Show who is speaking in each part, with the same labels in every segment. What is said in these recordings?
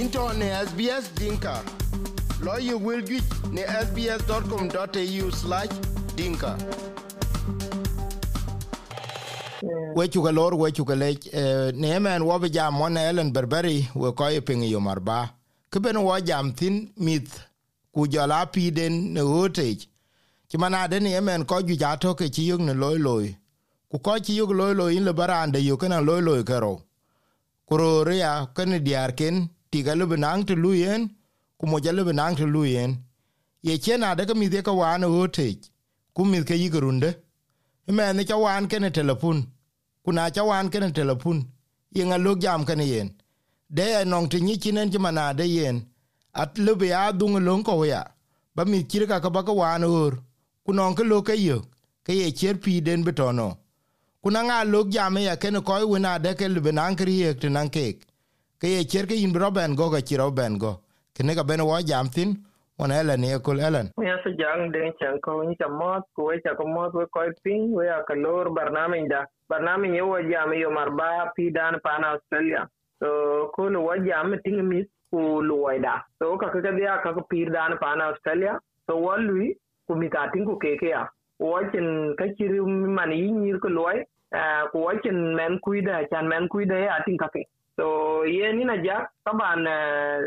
Speaker 1: into ne SBS Dinka. Lawyer will get ne sbs.com.au slash dinka. we chuka lor we chuka le ne men wo jam won Ellen Berberi we ko ping yo marba ke ben wo jam thin mit ku jala pi den ne ote ti mana de ne men ko ju ja to ke ti yug ne loy loy. Ku ko ti yug loy loy in le barande yo kana loy loy karo kuro ria kan diar ken ti ga lebe nang te luyen ku mo ja lebe nang te luyen ye chen ade ke midhe ka wan o te ku mith ke yigurunde me ne cha wan ke ne telepun ku na cha wan ke ne telepun ye nga log jam ke ne yen de ya nong te ni chinen ti mana de yen at lebe ya dung lon ko ya ba mi kir ka ka ba ka wan or ku nong ke lo ke yo ke ye cher pi den betono kuna nga log jam ya ke ne ko wi na de ke lebe nang kri ye nang kek ke ye cher ke in roben go ga chi roben go kene ka ben wa jam tin on Ellen ye kul Ellen.
Speaker 2: Ya se jang den chan ko ni cha mot ko we cha ko mot we ko ping we ya ka lor barnami da. Barnami ye wo jam yo marba pi dan pan Australia. So ko lo wa jam ting mi ku lo da. So ka ka dia ka ko pi dan pan Australia. So wa lui ku mi ka ting ku ke ke ya. Wa chen ka chiri man yi ni ko loy. Ku wa men kuida chan men kuida ya ting ka ke. So ye ni na ja taban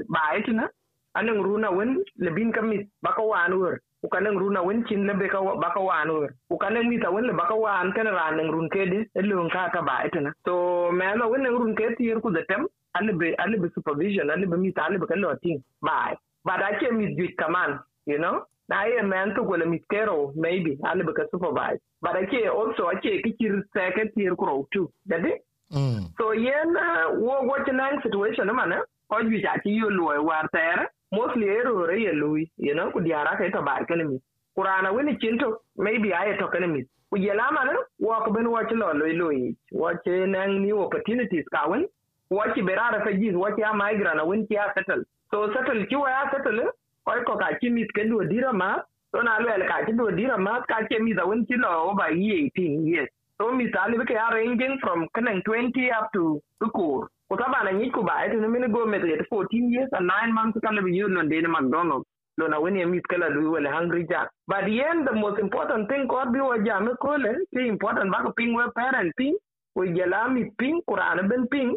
Speaker 2: ba itina anang runa wen lebin kamit baka wan wer ukanang runa wen chin lebe ka baka wan wer ukanang mita wen le baka wan kana ran nang run kedi elung ka ta ba etana so melo wen nang run kedi yer ku detem alibe alibe supervision alibe mita alibe ka loting bai but I can mit juit kaman you know? Na ye man to gola mit kero maybe. Alibe ka supervise. But I can also can kikir second year ku too daɗi
Speaker 1: Mm.
Speaker 2: so yen uh, wo wo chinang situation mana ko ju ja ti yo lo war ter mostly ero re ye lui you know? Ku diara ka to bar kan mi. Kurana wini chinto maybe aye to kan mi. Ku yela mana wo ko ben wo ti lo lo lo yi wo ti nang new opportunities ka wen wo ti berara fa ji wo ti a migrant wen ti a settle. So settle ki wa settle ko ko ka ti mi ke do dira ma. So na lo el ka ti do dira ma. Ka ti mi da wen ti lo ba yi 18 yes so misali bike are ranging from kanang 20 up to tukur ko taba na nyit ko ba ete no mini go met 14 years and 9 months kala bi yun non dena mcdonald. Lo na weni mit kala lu wala hungry jack. But the end the most important thing ko bi wa jam ko le ti important ba ko ping we parent ping ko jela mi ping qur'an ben ping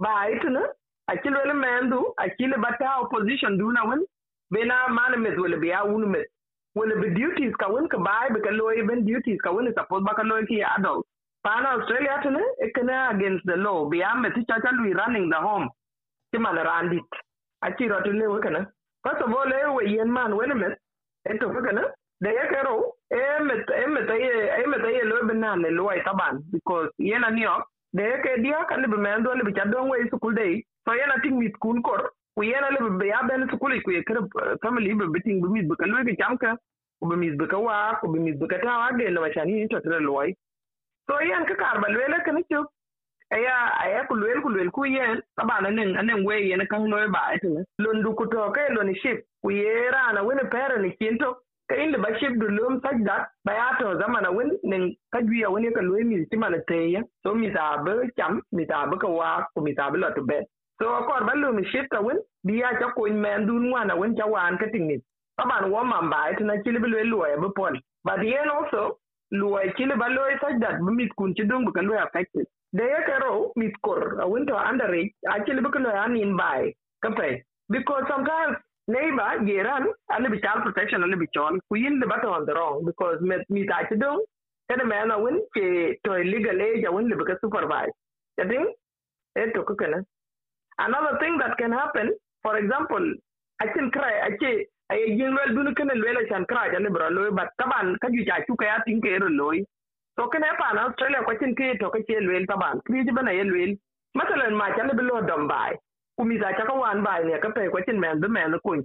Speaker 2: ba ete no akilo le mendu akile bata opposition du na wen bena man met wala bi a wunu met wala bi duties ka wen ka bai bi ka loy ben duties ka wen suppose ba ka loy ki adult pana australia tene ekena against the law bi am ti cha cha lui running the home ti man randit a ti ro le we kana first of all e we yen man wen met eto ko kana de ye kero e met e met ye e met ye lo ben na le loy taban because yen ani ok de ke dia kan bi men do le bi cha don we school day so yen ating mit kun kor bi ka loy ke chamka ku bi mis bika wa ku bi mis bika ta wa de no machani ni to tire loy so loy ba etene londu ku to ke lo ni ship ku yera na wini pere ni kinto ka inda ba ship du lum sajda ba ya to zamana win nen ka juya wani ka loy mi ti mana teya so mi ta ba cham mi ta ba ka wa ku mi ta ba lo to be so kor ba lu mi ship ta win. Biya cha ko men dun wana win cha wan ka man kili bi ya pol but yen also ya underage because sometimes neighbor geran ali bi child protection ali bi chol ku yin li bata on the wrong because mit mit a ci dung kada ke to illegal age a ka supervise i think eh to kana another thing that can happen for example I can cry. I can ay jin wel dun kana lela chan kra ja bro loy bat taban ka ju cha chu ka tin ke ro loy. To kana pa na australia ko tin ke to ka che wel taban. Kri ji bana yel wel. Masalan ma cha le bilo dom bai. Kumi za ka wan bai ne ka pe ko tin men de men ko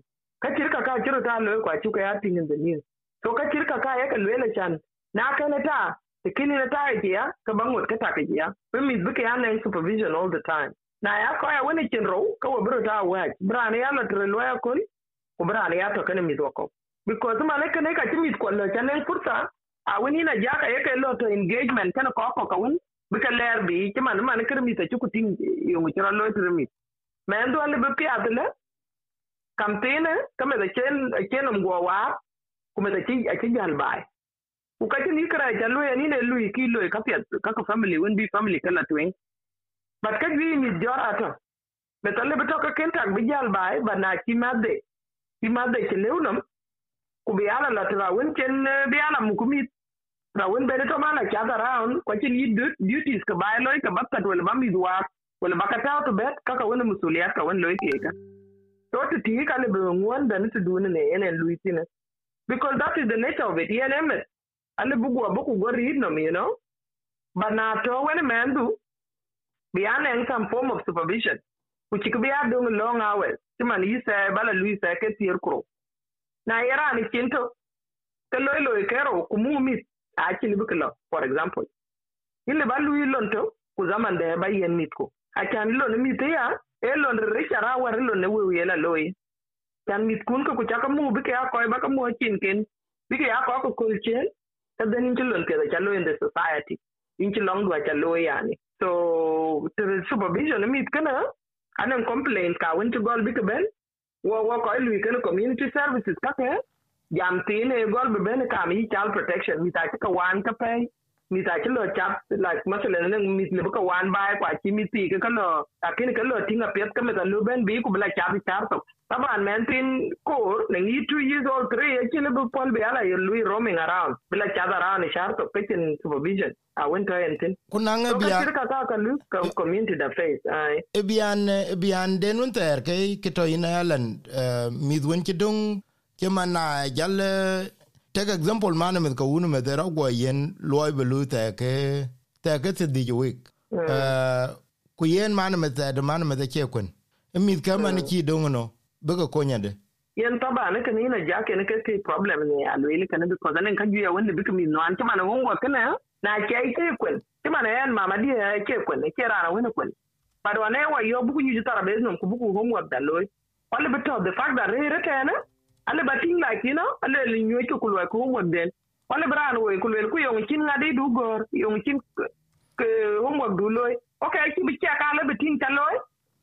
Speaker 2: ka kir ka ka kiro ta loy kwa chu ka tin in the news. To ka kir ka ka ya ka lela chan na kana ta tikini na ta ya ka bangot ka ta ka ya. We mi buke ya supervision all the time na ya ko ya wani kin ro ko wa bru ta wa bra ne ya na tre lo kun ko bra ya to kan mi zoko because ma ne kan ka ti mi ko lo kan ne furta a wani na ja ka ya lo to engagement kan ko ko kun bi ka ler bi ti ma ne ma ne kan mi ta ku tin yo mu tra lo tre ya mi ma en do ale bi adle ya campaign ka da chen chen um go wa ku me da chi a chi gal bai. Ku ka ti ni kra ja ya lo ni ne lu ki lo ka pi ka ka family wen bi family kan na twen but ka bi mi jora to me to le be to ka ken tak bi jal bai ba na chi ma de chi ma de ke le unam ku bi ala la tra won chen bi ala mu ku mi ra won be to ma na cha da round ko chi ni duties ka bai lo ka ba ka to le ba mi duwa wala baka taw to bet kaka wani musuliyat ka wani loike ka to to ti ka le be ngwan da ni to dun ne because that is the nature of it yen emet ale bugu abuku go read no you know? But to when man do be an some form of supervision. Which could be a doing long hours. Timan yi say bala lui I ke tier kro na yara ni kinto ke loy loy kero kumu mit a chini buklo for example. Ile ba lui lonto ku zaman da ba yen mit ko. Acan lon mit ya e lon re cara war lon ne wew yela loy can mit kun ko chaka mu bi ke ko ba ka mu chin ken bi ke ko ko kol chen. Ta den in lo in the society. In chi long do cha yani to supervision mit kana anan complaint ka won to gol bi ben wo wo ko lu ke community services ka ke jam tin e gol be ben ka mi child protection mi ta ka wan ka pay mi ta chilo chap like masala ne mi le ka wan bai kwa chi mi ti ka lo akin ka lo tinga pet ka me ta lu ben bi ku bla chap chap to taban men tin kor ne ni 2 years old three ya chile bu pol be ala roaming around bla chap around chap to pitching supervision. A winter entin
Speaker 1: kunanga bia
Speaker 2: ka ka ka lu ka community da face ai?
Speaker 1: E bian e bian den un ter ke ke to ina lan mi dwen ki dung ke mana jal take example man mit ka unu met era go yen loy belu te ke te ke te di week. Uh ku yen man met te man met ke kun mit ka man ki dongo no? Be ko konya de.
Speaker 2: Yen taba ne kan ina ja ke ne ke ke problem ne a lo ile kan bi ko zanen kan juya wanda bi mi no an tama na wongo kana na ke ke kun tama na yan mama di ke kun ke rana wani kun but wane wa yo buku nyu tara be no ku buku homework da loy to the fact that re kana ale bating like you know ale li nyoy ko kulwa ko won den wala bran wo kulwel ku yong chin ngade du gor yong chin ke homework du loy okay ki bi ka ale bating ta loy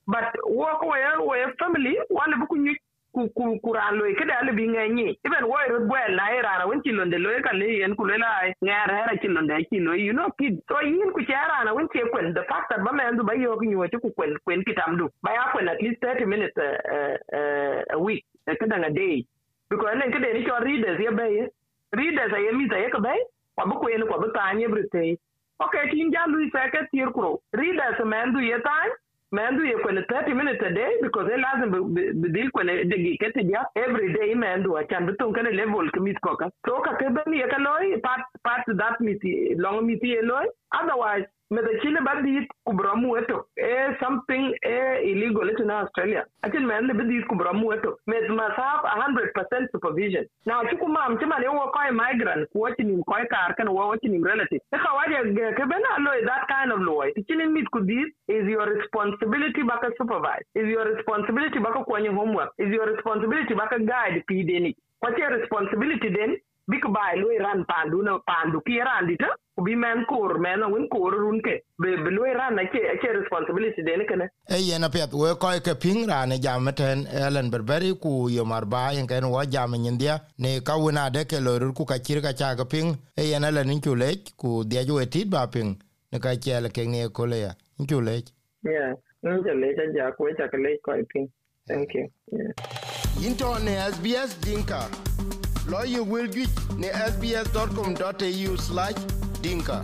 Speaker 2: but wo ko we we family wala bu ku nyu ku ku kuran loy ke ale bi nganyi even wo ro bwel na era na won chilon de loy ka le yen kulela ai ngara era chilon de chi loy you know kid so yin ku chara na won che kwen the fact that ba men du ba yo ku nyu ku kwen kwen kitam du. Ba ya kwen at least 30 minutes uh, uh, a week kadang a day because nen kede ni cho readers ye bay readers ay mi tay ka bay kwa bu ko yen kwa bu tanye brite okay tin ja lu sa ka tir kro readers man du ye tan man du ye ko 30 minutes a day because they lazim be dil ko de gi kete dia. Every day man du achan bu tun kana level kemit ko ka so ka ke ye ka loy part part that mit long mit ye loy otherwise me the chile bandit kubramu eto eh something eh illegal in Australia. Akin me the bandit kubramu eto. Me must have a hundred percent supervision. Now chuku mam chima ne wo koi migrant ku watching him koi kar kan wo watching him relative. E kawaje ke bena lo that kind of law. Tichini mit ku this is your responsibility baka supervise. Is your responsibility baka kwenye homework. Is your responsibility baka guide pideni. Your responsibility then? Bik bai lu ran pandu na pandu ki ran dita bi men kor men win kor run ke be be lu ran na ke ke responsibility de ne kana
Speaker 1: e yena pet we ko ke ping ran jam ten elen berberi ku yo marba en ken wa jam ndia ne ka wona de ke lo ku ka kir ka cha ga ping e yena len ku le ku de ju etit ba ping ne ka chele ke ne ko le ya ku le
Speaker 2: yeah ke le ja ku ja ke le ko ping thank you. Yeah
Speaker 1: into ne sbs dinka you will get ne sbs.com.au/dinka